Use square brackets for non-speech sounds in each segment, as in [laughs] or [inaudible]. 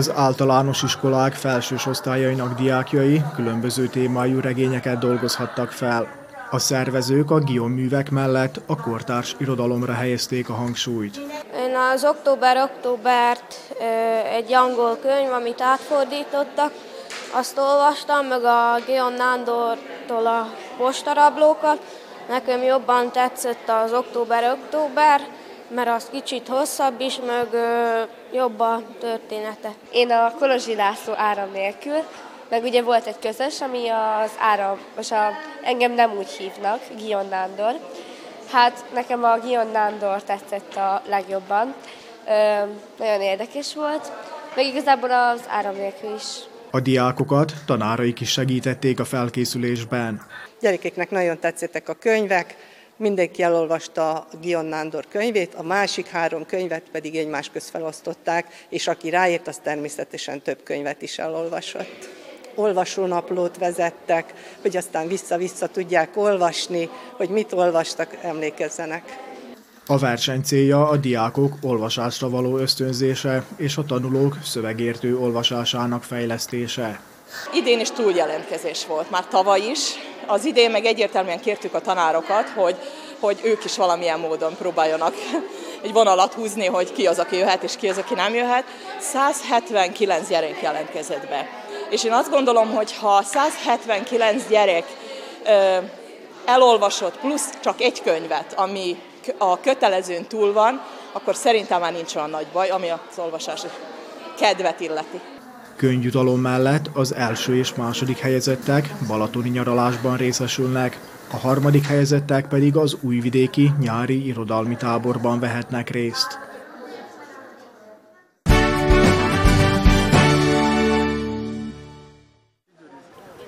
Az általános iskolák felsős osztályainak diákjai különböző témájú regényeket dolgozhattak fel. A szervezők a Gion művek mellett a kortárs irodalomra helyezték a hangsúlyt. Én az Október-Októbert egy angol könyv, amit átfordítottak, azt olvastam, meg a Gion Nándortól a postarablókat. Nekem jobban tetszett az Október-Október, mert az kicsit hosszabb is, meg jobb a története. Én a Kolozsi László áram nélkül, meg ugye volt egy közös, ami az áram, most a, engem nem úgy hívnak, Gion Nándor. Hát nekem a Gion Nándor tetszett a legjobban. Ö, nagyon érdekes volt, meg igazából az áram nélkül is. A diákokat tanáraik is segítették a felkészülésben. Gyerekeknek nagyon tetszettek a könyvek, mindenki elolvasta a Gion Nándor könyvét, a másik három könyvet pedig egymás közt felosztották, és aki ráért, az természetesen több könyvet is elolvasott. Olvasónaplót vezettek, hogy aztán vissza-vissza tudják olvasni, hogy mit olvastak, emlékezzenek. A verseny célja a diákok olvasásra való ösztönzése és a tanulók szövegértő olvasásának fejlesztése. Idén is túljelentkezés volt, már tavaly is. Az idén meg egyértelműen kértük a tanárokat, hogy, hogy ők is valamilyen módon próbáljanak [laughs] egy vonalat húzni, hogy ki az, aki jöhet, és ki az, aki nem jöhet. 179 gyerek jelentkezett be. És én azt gondolom, hogy ha 179 gyerek ö, elolvasott plusz csak egy könyvet, ami a kötelezőn túl van, akkor szerintem már nincs olyan nagy baj, ami az olvasási kedvet illeti. Könyvjutalom mellett az első és második helyezettek balatoni nyaralásban részesülnek, a harmadik helyezettek pedig az újvidéki nyári irodalmi táborban vehetnek részt.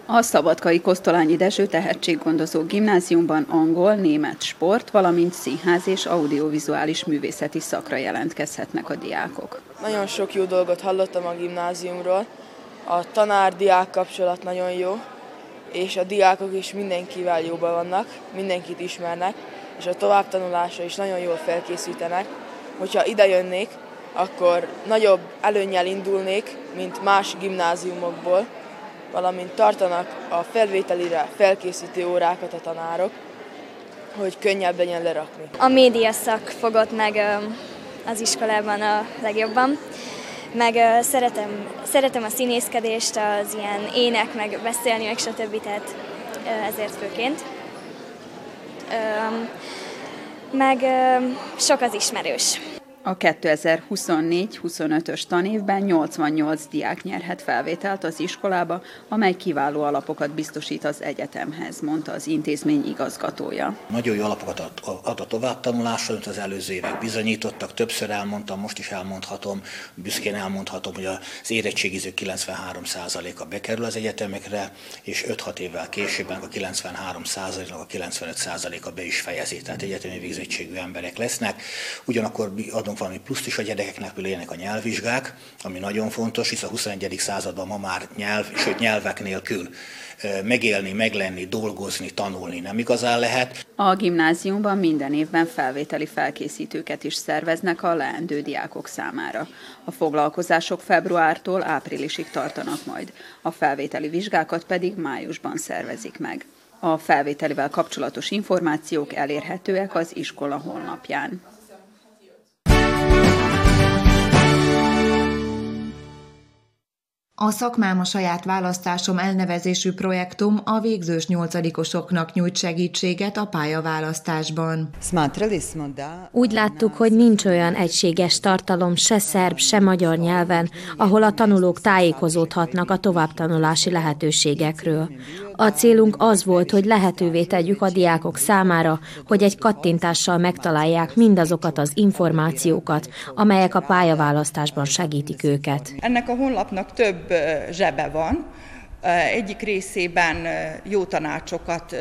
A Szabadkai Kosztolányi Dezső Tehetséggondozó Gimnáziumban angol, német sport, valamint színház és audiovizuális művészeti szakra jelentkezhetnek a diákok. Nagyon sok jó dolgot hallottam a gimnáziumról. A tanár-diák kapcsolat nagyon jó, és a diákok is mindenkivel jóban vannak, mindenkit ismernek, és a továbbtanulásra is nagyon jól felkészítenek. Hogyha ide jönnék, akkor nagyobb előnyel indulnék, mint más gimnáziumokból, valamint tartanak a felvételire felkészítő órákat a tanárok, hogy könnyebb legyen lerakni. A média szak fogott meg az iskolában a legjobban, meg szeretem, szeretem a színészkedést, az ilyen ének, meg beszélni, meg stb. Tehát ezért főként. Meg sok az ismerős. A 2024-25-ös tanévben 88 diák nyerhet felvételt az iskolába, amely kiváló alapokat biztosít az egyetemhez, mondta az intézmény igazgatója. Nagyon jó alapokat ad a továbbtanulásra, amit az előző évek bizonyítottak. Többször elmondtam, most is elmondhatom, büszkén elmondhatom, hogy az érettségiző 93%-a bekerül az egyetemekre, és 5-6 évvel később a 93%-nak a 95%-a be is fejezi. Tehát egyetemi végzettségű emberek lesznek. Ugyanakkor adunk adunk valami pluszt is a gyerekeknek, például a nyelvvizsgák, ami nagyon fontos, hisz a 21. században ma már nyelv, sőt nyelvek nélkül megélni, meglenni, dolgozni, tanulni nem igazán lehet. A gimnáziumban minden évben felvételi felkészítőket is szerveznek a leendő diákok számára. A foglalkozások februártól áprilisig tartanak majd, a felvételi vizsgákat pedig májusban szervezik meg. A felvételivel kapcsolatos információk elérhetőek az iskola honlapján. A szakmám a saját választásom elnevezésű projektum a végzős nyolcadikosoknak nyújt segítséget a pályaválasztásban. Úgy láttuk, hogy nincs olyan egységes tartalom se szerb, se magyar nyelven, ahol a tanulók tájékozódhatnak a továbbtanulási lehetőségekről. A célunk az volt, hogy lehetővé tegyük a diákok számára, hogy egy kattintással megtalálják mindazokat az információkat, amelyek a pályaválasztásban segítik őket. Ennek a honlapnak több zsebe van. Egyik részében jó tanácsokat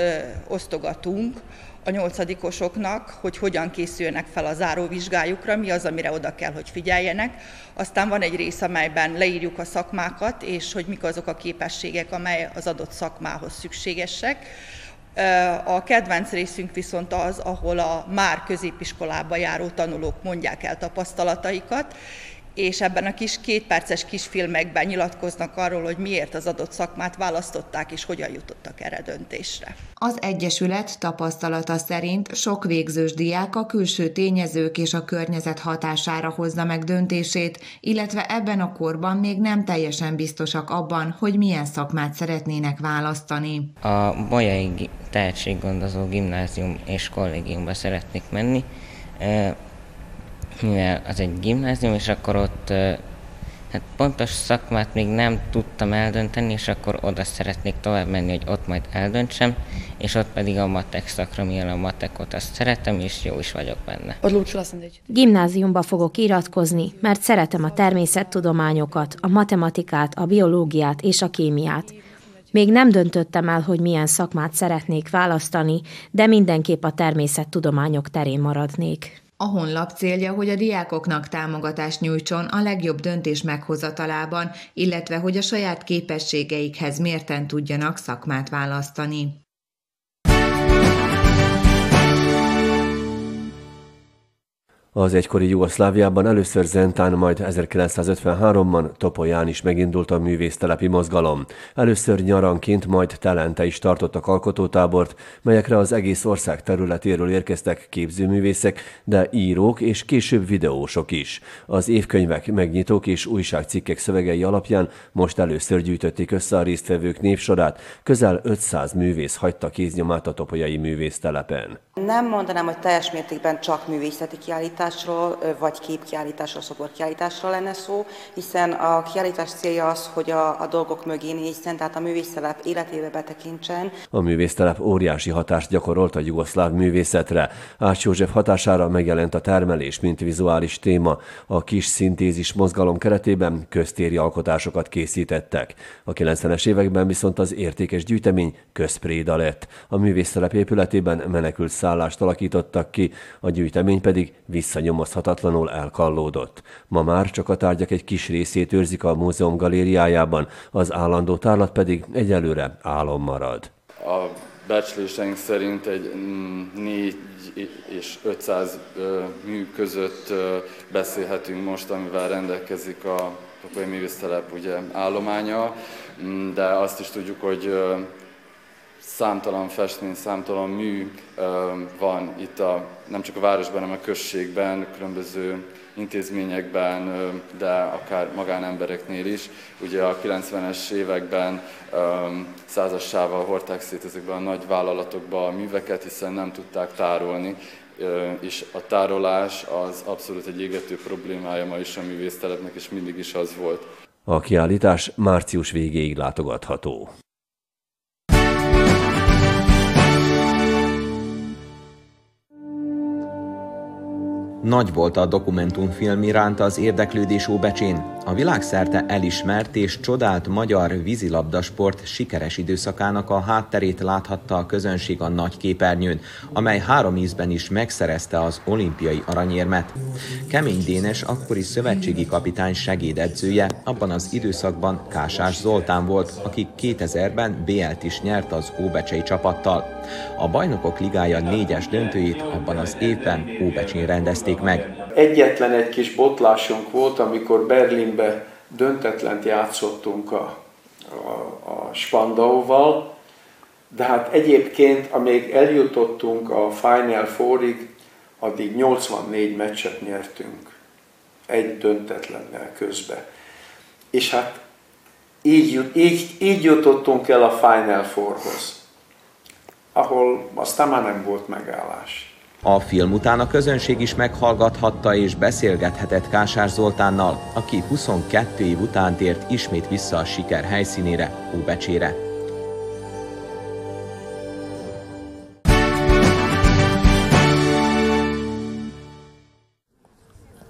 osztogatunk, a nyolcadikosoknak, hogy hogyan készüljenek fel a záróvizsgájukra, mi az, amire oda kell, hogy figyeljenek. Aztán van egy rész, amelyben leírjuk a szakmákat, és hogy mik azok a képességek, amely az adott szakmához szükségesek. A kedvenc részünk viszont az, ahol a már középiskolába járó tanulók mondják el tapasztalataikat, és ebben a kis kétperces kisfilmekben nyilatkoznak arról, hogy miért az adott szakmát választották, és hogyan jutottak erre döntésre. Az Egyesület tapasztalata szerint sok végzős diák a külső tényezők és a környezet hatására hozza meg döntését, illetve ebben a korban még nem teljesen biztosak abban, hogy milyen szakmát szeretnének választani. A Bolyai Tehetséggondozó Gimnázium és Kollégiumba szeretnék menni, mivel az egy gimnázium, és akkor ott hát pontos szakmát még nem tudtam eldönteni, és akkor oda szeretnék tovább menni, hogy ott majd eldöntsem, és ott pedig a matek szakra, mivel a matekot azt szeretem, és jó is vagyok benne. Gimnáziumba fogok iratkozni, mert szeretem a természettudományokat, a matematikát, a biológiát és a kémiát. Még nem döntöttem el, hogy milyen szakmát szeretnék választani, de mindenképp a természettudományok terén maradnék. A honlap célja, hogy a diákoknak támogatást nyújtson a legjobb döntés meghozatalában, illetve hogy a saját képességeikhez mérten tudjanak szakmát választani. Az egykori Jugoszláviában először Zentán, majd 1953-ban Topolyán is megindult a művésztelepi mozgalom. Először nyaranként, majd telente is tartottak alkotótábort, melyekre az egész ország területéről érkeztek képzőművészek, de írók és később videósok is. Az évkönyvek, megnyitók és újságcikkek szövegei alapján most először gyűjtötték össze a résztvevők névsorát, közel 500 művész hagyta kéznyomát a topolyai művésztelepen. Nem mondanám, hogy teljes mértékben csak művészeti kiállításról, vagy képkiállításról, szoborkiállításról lenne szó, hiszen a kiállítás célja az, hogy a, a dolgok mögé nézzen, tehát a művésztelep életébe betekintsen. A művésztelep óriási hatást gyakorolt a jugoszláv művészetre. Ács József hatására megjelent a termelés, mint vizuális téma. A kis szintézis mozgalom keretében köztéri alkotásokat készítettek. A 90-es években viszont az értékes gyűjtemény közpréda lett. A művésztelep épületében menekült szállást alakítottak ki, a gyűjtemény pedig visszanyomozhatatlanul elkallódott. Ma már csak a tárgyak egy kis részét őrzik a múzeum galériájában, az állandó tárlat pedig egyelőre álom marad. A becsléseink szerint egy 4 és 500 mű között beszélhetünk most, amivel rendelkezik a Tokai Művésztelep ugye állománya, de azt is tudjuk, hogy számtalan festmény, számtalan mű van itt a, nem csak a városban, hanem a községben, különböző intézményekben, de akár magánembereknél is. Ugye a 90-es években százassával hordták szét ezekben a nagy vállalatokba a műveket, hiszen nem tudták tárolni, és a tárolás az abszolút egy égető problémája ma is a művésztelepnek, és mindig is az volt. A kiállítás március végéig látogatható. Nagy volt a dokumentumfilm iránt az érdeklődés Óbecsén. A világszerte elismert és csodált magyar vízilabdasport sikeres időszakának a hátterét láthatta a közönség a nagy képernyőn, amely három ízben is megszerezte az olimpiai aranyérmet. Kemény Dénes akkori szövetségi kapitány segédedzője abban az időszakban Kásás Zoltán volt, aki 2000-ben BL-t is nyert az Óbecsei csapattal. A Bajnokok Ligája négyes döntőjét abban az évben Óbecsén rendezték meg. Egyetlen egy kis botlásunk volt, amikor Berlinbe döntetlent játszottunk a, a, a Spandauval, de hát egyébként, amíg eljutottunk a Final Fourig, addig 84 meccset nyertünk. Egy döntetlennel közbe. És hát így, így, így jutottunk el a Final Fourhoz ahol aztán már nem volt megállás. A film után a közönség is meghallgathatta és beszélgethetett Kásár Zoltánnal, aki 22 év után tért ismét vissza a siker helyszínére, Óbecsére.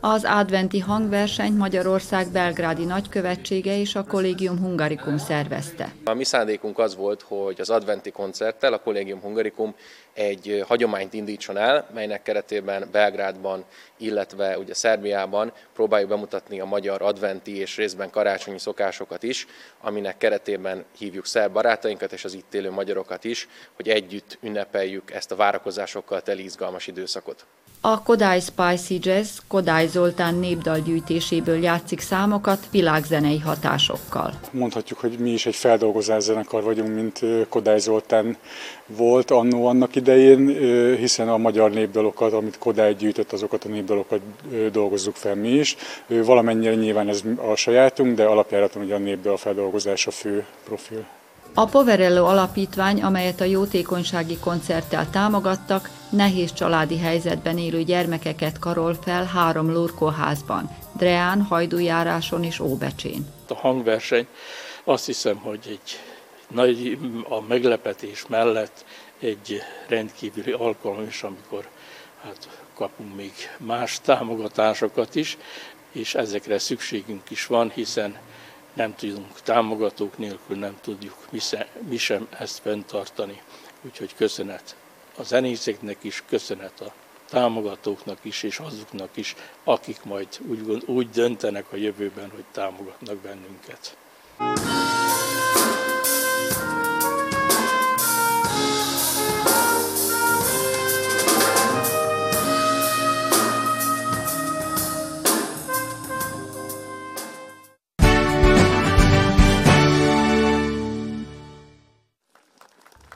Az adventi hangversenyt Magyarország belgrádi nagykövetsége és a Collegium Hungaricum szervezte. A mi szándékunk az volt, hogy az adventi koncerttel a Collegium Hungaricum egy hagyományt indítson el, melynek keretében Belgrádban, illetve ugye Szerbiában próbáljuk bemutatni a magyar adventi és részben karácsonyi szokásokat is, aminek keretében hívjuk szerb barátainkat és az itt élő magyarokat is, hogy együtt ünnepeljük ezt a várakozásokkal teli izgalmas időszakot. A Kodály Spicy Jazz Kodály Zoltán népdalgyűjtéséből játszik számokat világzenei hatásokkal. Mondhatjuk, hogy mi is egy feldolgozás zenekar vagyunk, mint Kodály Zoltán volt annó annak idején, hiszen a magyar népdalokat, amit Kodály gyűjtött, azokat a népdalokat dolgozzuk fel mi is. Valamennyire nyilván ez a sajátunk, de alapjáraton ugye a népdal feldolgozás a fő profil. A Poverello alapítvány, amelyet a jótékonysági koncerttel támogattak, nehéz családi helyzetben élő gyermekeket karol fel három lurkóházban, Dreán, Hajdújáráson és Óbecsén. A hangverseny azt hiszem, hogy egy nagy, a meglepetés mellett egy rendkívüli alkalom is, amikor hát kapunk még más támogatásokat is, és ezekre szükségünk is van, hiszen nem tudunk támogatók nélkül, nem tudjuk mi sem, mi sem ezt fenntartani. Úgyhogy köszönet a zenészeknek is, köszönet a támogatóknak is, és azoknak is, akik majd úgy, úgy döntenek a jövőben, hogy támogatnak bennünket.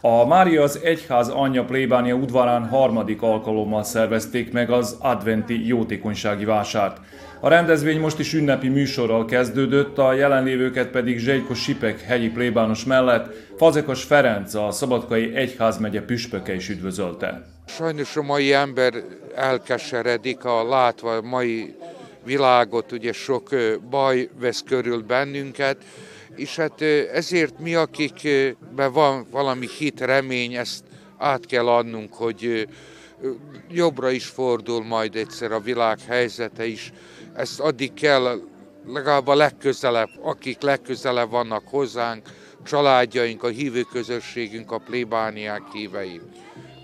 A Mária az Egyház anyja plébánia udvarán harmadik alkalommal szervezték meg az adventi jótékonysági vásárt. A rendezvény most is ünnepi műsorral kezdődött, a jelenlévőket pedig Zsejko Sipek hegyi plébános mellett Fazekas Ferenc, a Szabadkai Egyházmegye püspöke is üdvözölte. Sajnos a mai ember elkeseredik a látva a mai világot, ugye sok baj vesz körül bennünket, és hát ezért mi, akikben van valami hit, remény, ezt át kell adnunk, hogy jobbra is fordul majd egyszer a világ helyzete is. Ezt addig kell legalább a legközelebb, akik legközelebb vannak hozzánk, családjaink, a hívő közösségünk, a plébániák hívei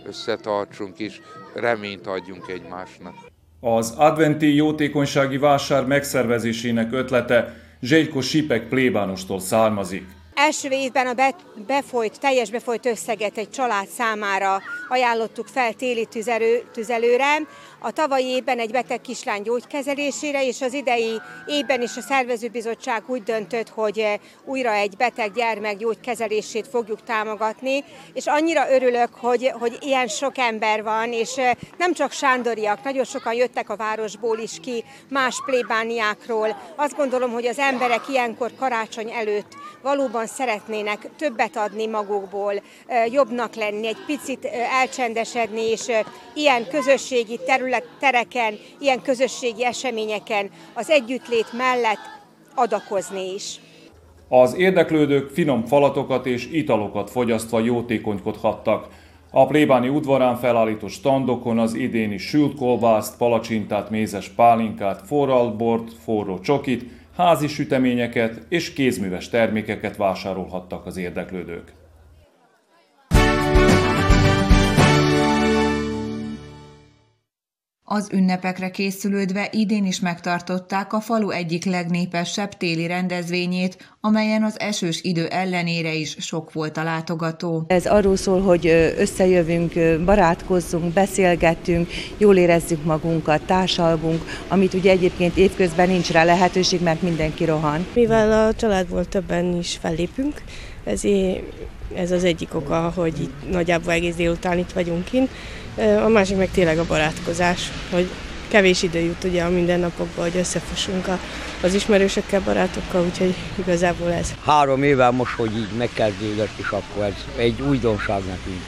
összetartsunk és reményt adjunk egymásnak. Az adventi jótékonysági vásár megszervezésének ötlete Zsegyko Sipek plébánostól származik. Első évben a befolyt, teljes befolyt összeget egy család számára ajánlottuk fel téli tüzelő, tüzelőre, a tavalyi évben egy beteg kislány gyógykezelésére, és az idei évben is a szervezőbizottság úgy döntött, hogy újra egy beteg gyermek gyógykezelését fogjuk támogatni, és annyira örülök, hogy, hogy ilyen sok ember van, és nem csak sándoriak, nagyon sokan jöttek a városból is ki, más plébániákról. Azt gondolom, hogy az emberek ilyenkor karácsony előtt valóban szeretnének többet adni magukból, jobbnak lenni, egy picit elcsendesedni, és ilyen közösségi terület, tereken, ilyen közösségi eseményeken az együttlét mellett adakozni is. Az érdeklődők finom falatokat és italokat fogyasztva jótékonykodhattak. A plébáni udvarán felállított standokon az idéni sült kolbászt, palacsintát, mézes pálinkát, forralbort, forró csokit, házi süteményeket és kézműves termékeket vásárolhattak az érdeklődők. Az ünnepekre készülődve idén is megtartották a falu egyik legnépesebb téli rendezvényét, amelyen az esős idő ellenére is sok volt a látogató. Ez arról szól, hogy összejövünk, barátkozzunk, beszélgetünk, jól érezzük magunkat, társalgunk, amit ugye egyébként évközben nincs rá lehetőség, mert mindenki rohan. Mivel a családból többen is fellépünk, ezért ez az egyik oka, hogy itt nagyjából egész délután itt vagyunk kint. A másik meg tényleg a barátkozás, hogy kevés idő jut ugye a mindennapokban, hogy összefussunk a, az ismerősökkel, barátokkal, úgyhogy igazából ez. Három éve most, hogy így megkezdődött, és akkor ez egy újdonság nekünk.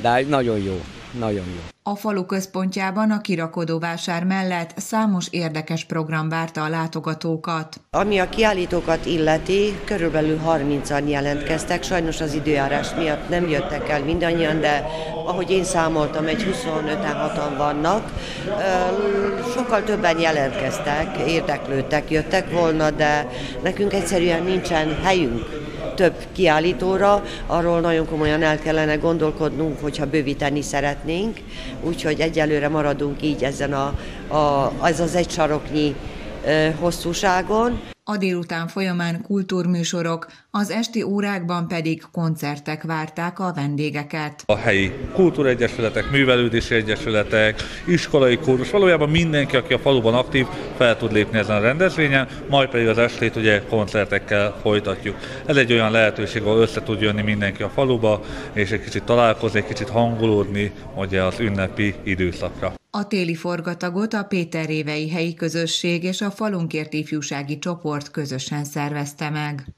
De nagyon jó, nagyon jó. A falu központjában a kirakodóvásár mellett számos érdekes program várta a látogatókat. Ami a kiállítókat illeti, körülbelül 30-an jelentkeztek, sajnos az időjárás miatt nem jöttek el mindannyian, de ahogy én számoltam, egy 25-en vannak. Sokkal többen jelentkeztek, érdeklődtek, jöttek volna, de nekünk egyszerűen nincsen helyünk több kiállítóra, arról nagyon komolyan el kellene gondolkodnunk, hogyha bővíteni szeretnénk, úgyhogy egyelőre maradunk így ezen a, a, az az egy saroknyi hosszúságon. a délután folyamán kultúrműsorok, az esti órákban pedig koncertek várták a vendégeket. A helyi kultúregyesületek, művelődési egyesületek, iskolai kórus, valójában mindenki, aki a faluban aktív, fel tud lépni ezen a rendezvényen, majd pedig az estét ugye koncertekkel folytatjuk. Ez egy olyan lehetőség, ahol össze tud jönni mindenki a faluba, és egy kicsit találkozni, egy kicsit hangolódni ugye az ünnepi időszakra. A téli forgatagot a Péterrévei helyi közösség és a Falunkért ifjúsági csoport közösen szervezte meg.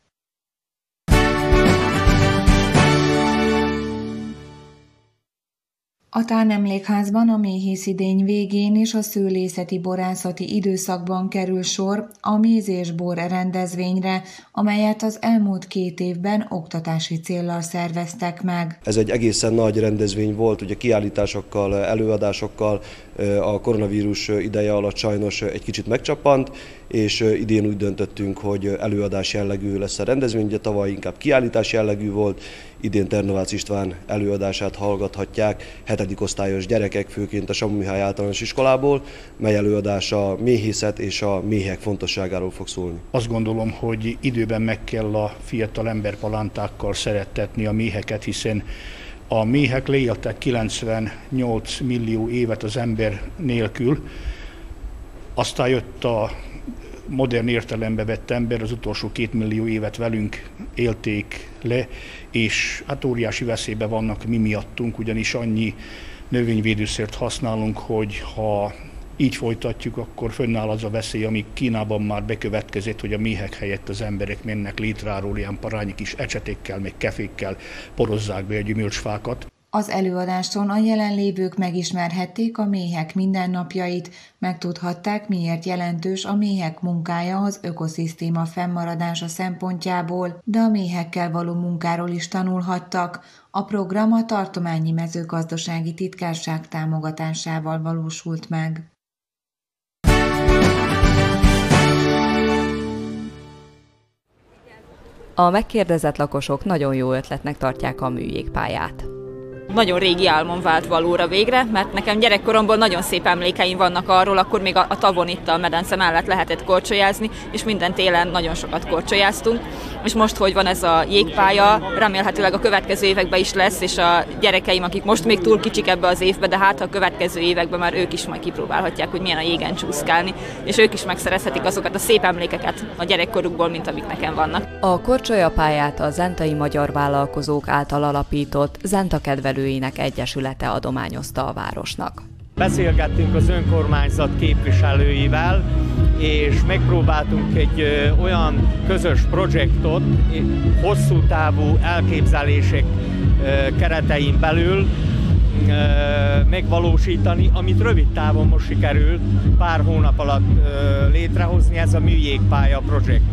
A tánemlékházban a méhészidény végén és a szőlészeti borászati időszakban kerül sor a méz és bor rendezvényre, amelyet az elmúlt két évben oktatási céllal szerveztek meg. Ez egy egészen nagy rendezvény volt, ugye kiállításokkal, előadásokkal, a koronavírus ideje alatt sajnos egy kicsit megcsapant, és idén úgy döntöttünk, hogy előadás jellegű lesz a rendezvény, ugye tavaly inkább kiállítás jellegű volt, idén Ternovács István előadását hallgathatják hetedik osztályos gyerekek, főként a Samu Mihály általános iskolából, mely előadás a méhészet és a méhek fontosságáról fog szólni. Azt gondolom, hogy időben meg kell a fiatal emberpalántákkal szerettetni a méheket, hiszen a méhek leéltek 98 millió évet az ember nélkül, aztán jött a modern értelembe vett ember, az utolsó két millió évet velünk élték le, és hát óriási veszélybe vannak mi miattunk, ugyanis annyi növényvédőszert használunk, hogy ha így folytatjuk, akkor fönnáll az a veszély, ami Kínában már bekövetkezett, hogy a méhek helyett az emberek mennek létráról ilyen parányi kis ecsetékkel, meg kefékkel porozzák be a gyümölcsfákat. Az előadáson a jelenlévők megismerhették a méhek mindennapjait, megtudhatták, miért jelentős a méhek munkája az ökoszisztéma fennmaradása szempontjából, de a méhekkel való munkáról is tanulhattak. A program a tartományi mezőgazdasági titkárság támogatásával valósult meg. A megkérdezett lakosok nagyon jó ötletnek tartják a műjégpályát nagyon régi álmom vált valóra végre, mert nekem gyerekkoromból nagyon szép emlékeim vannak arról, akkor még a, a tavon itt a medence mellett lehetett korcsolyázni, és minden télen nagyon sokat korcsolyáztunk. És most, hogy van ez a jégpálya, remélhetőleg a következő években is lesz, és a gyerekeim, akik most még túl kicsik ebbe az évbe, de hát a következő években már ők is majd kipróbálhatják, hogy milyen a jégen csúszkálni, és ők is megszerezhetik azokat a szép emlékeket a gyerekkorukból, mint amik nekem vannak. A korcsolyapályát a Zentai Magyar Vállalkozók által alapított Zenta kedvelő Képviselőinek Egyesülete adományozta a városnak. Beszélgettünk az önkormányzat képviselőivel, és megpróbáltunk egy olyan közös projektot, hosszú távú elképzelések keretein belül megvalósítani, amit rövid távon most sikerült pár hónap alatt létrehozni, ez a műjégpálya projekt.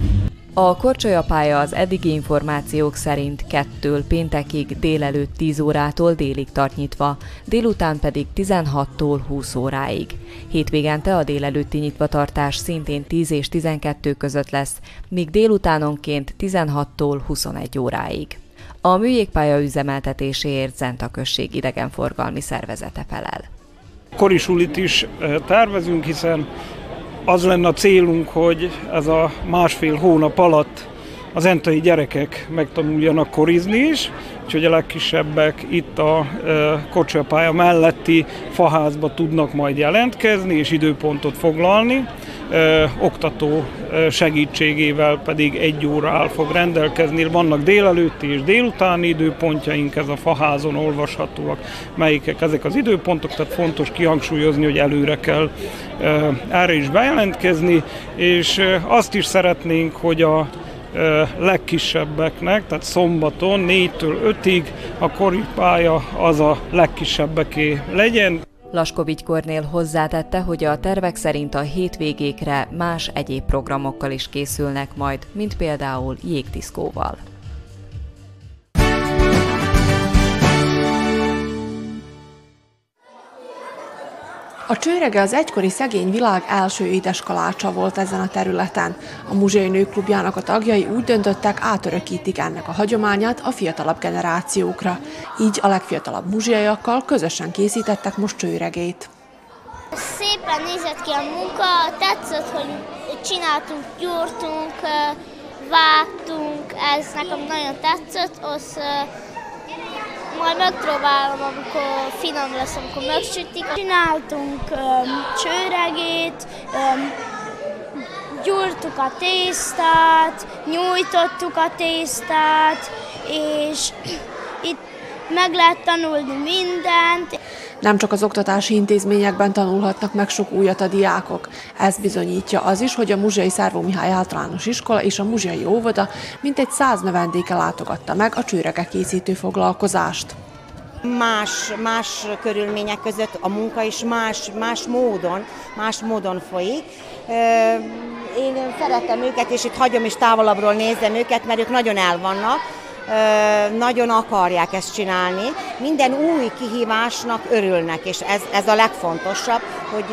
A korcsolyapálya az eddigi információk szerint kettől péntekig délelőtt 10 órától délig tart nyitva, délután pedig 16-tól 20 óráig. Hétvégente a délelőtti nyitvatartás szintén 10 és 12 között lesz, míg délutánonként 16-tól 21 óráig. A műjégpálya üzemeltetéséért Zenta község idegenforgalmi szervezete felel. Korisulit is eh, tervezünk, hiszen az lenne a célunk, hogy ez a másfél hónap alatt az entai gyerekek megtanuljanak korizni is, úgyhogy a legkisebbek itt a kocsapálya melletti faházba tudnak majd jelentkezni és időpontot foglalni. Oktató segítségével pedig egy óra áll fog rendelkezni. Vannak délelőtti és délutáni időpontjaink, ez a faházon olvashatóak, melyikek ezek az időpontok, tehát fontos kihangsúlyozni, hogy előre kell erre is bejelentkezni, és azt is szeretnénk, hogy a legkisebbeknek, tehát szombaton 4-től 5-ig a koripálya az a legkisebbeké legyen. Laskovics Kornél hozzátette, hogy a tervek szerint a hétvégékre más egyéb programokkal is készülnek majd, mint például jégdiszkóval. A csőrege az egykori szegény világ első édeskalácsa volt ezen a területen. A Muzsiai Nőklubjának a tagjai úgy döntöttek, átörökítik ennek a hagyományát a fiatalabb generációkra. Így a legfiatalabb muzsiaiakkal közösen készítettek most csőregét. Szépen nézett ki a munka, tetszett, hogy csináltunk, gyúrtunk, vágtunk, ez nekem nagyon tetszett, az majd megpróbálom, amikor finom lesz, amikor megsütik. Csináltunk um, csőregét, um, gyúrtuk a tésztát, nyújtottuk a tésztát, és itt meg lehet tanulni mindent. Nem csak az oktatási intézményekben tanulhatnak meg sok újat a diákok. Ez bizonyítja az is, hogy a Muzsiai Szárvó Mihály általános iskola és a Muzsiai óvoda mintegy száz növendéke látogatta meg a csőrege készítő foglalkozást. Más, más körülmények között a munka is más, más módon, más módon folyik. Én szeretem őket, és itt hagyom is távolabbról nézem őket, mert ők nagyon el vannak nagyon akarják ezt csinálni. Minden új kihívásnak örülnek, és ez, ez a legfontosabb, hogy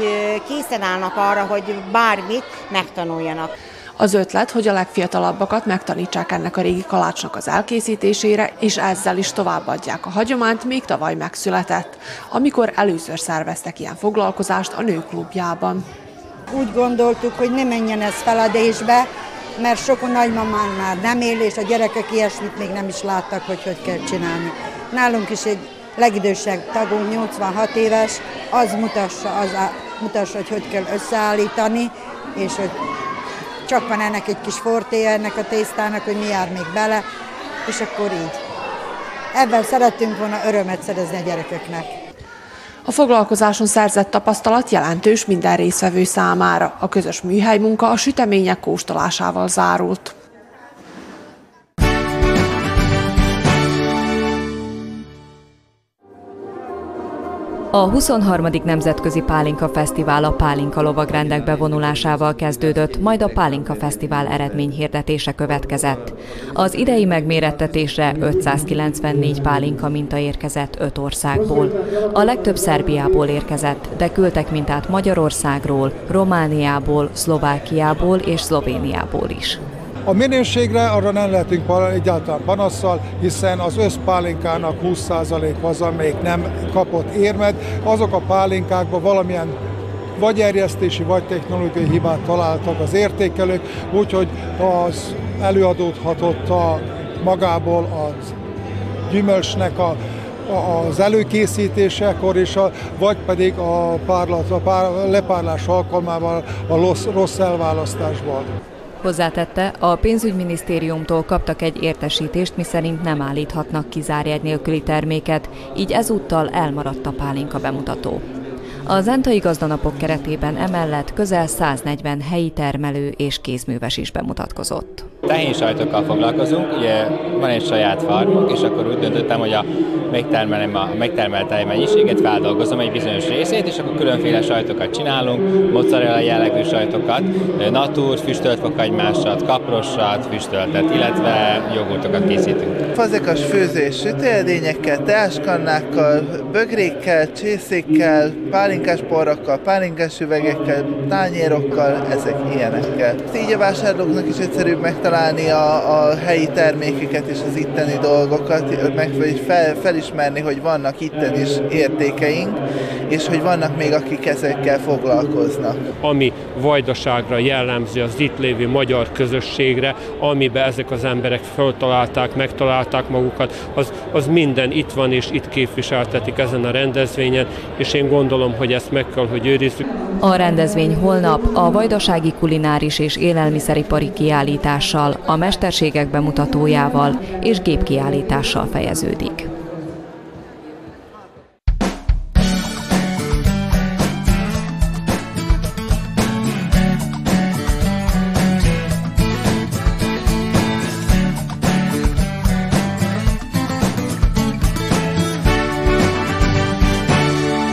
készen állnak arra, hogy bármit megtanuljanak. Az ötlet, hogy a legfiatalabbakat megtanítsák ennek a régi kalácsnak az elkészítésére, és ezzel is továbbadják a hagyományt, még tavaly megszületett, amikor először szerveztek ilyen foglalkozást a nőklubjában. Úgy gondoltuk, hogy ne menjen ez feladésbe, mert sok nagymamán már nem él, és a gyerekek ilyesmit még nem is láttak, hogy hogy kell csinálni. Nálunk is egy legidősebb tagunk, 86 éves, az mutassa, az a, mutassa, hogy hogy kell összeállítani, és hogy csak van ennek egy kis fortéja ennek a tésztának, hogy mi jár még bele, és akkor így. Ebben szerettünk volna örömet szerezni a gyerekeknek. A foglalkozáson szerzett tapasztalat jelentős minden részvevő számára. A közös műhely munka a sütemények kóstolásával zárult. A 23. Nemzetközi Pálinka Fesztivál a Pálinka lovagrendek bevonulásával kezdődött, majd a Pálinka Fesztivál eredményhirdetése következett. Az idei megmérettetésre 594 pálinka minta érkezett öt országból. A legtöbb Szerbiából érkezett, de küldtek mintát Magyarországról, Romániából, Szlovákiából és Szlovéniából is. A minőségre arra nem lehetünk egyáltalán panasszal, hiszen az összpálinkának 20% az, amelyik nem kapott érmet. Azok a pálinkákban valamilyen vagy erjesztési, vagy technológiai hibát találtak az értékelők, úgyhogy az előadódhatott a magából a gyümölcsnek a az előkészítésekor, és a, vagy pedig a, párlat, a pár, lepárlás alkalmával a rossz, rossz elválasztásban. Hozzátette, a pénzügyminisztériumtól kaptak egy értesítést, miszerint nem állíthatnak ki zárjegy nélküli terméket, így ezúttal elmaradt a pálinka bemutató. A Zentai Gazdanapok keretében emellett közel 140 helyi termelő és kézműves is bemutatkozott. Sajtokkal foglalkozunk, ugye van egy saját farmunk, és akkor úgy döntöttem, hogy a megtermelem a megtermelt mennyiséget feldolgozom egy bizonyos részét, és akkor különféle sajtokat csinálunk, mozzarella jellegű sajtokat, natur, füstölt fokagymásat, kaprossat, füstöltet, illetve jogurtokat készítünk. Fazekas főzés sütőedényekkel, teáskannákkal, bögrékkel, csészékkel, pálinkás porrakkal, pálinkás üvegekkel, tányérokkal, ezek ilyenekkel. Így a vásárlóknak is egyszerűbb megtalálni a, a helyi termékeket és az itteni dolgokat, meg fel, felismerni, hogy vannak itten is értékeink, és hogy vannak még akik ezekkel foglalkoznak. Ami vajdaságra jellemző az itt lévő magyar közösségre, amiben ezek az emberek föltalálták, megtalálták magukat, az, az minden itt van és itt képviseltetik ezen a rendezvényen, és én gondolom, hogy ezt meg kell, hogy őrizzük. A rendezvény holnap a vajdasági kulináris és élelmiszeripari kiállítással, a mesterségek bemutatójával és gépkiállítással fejeződik.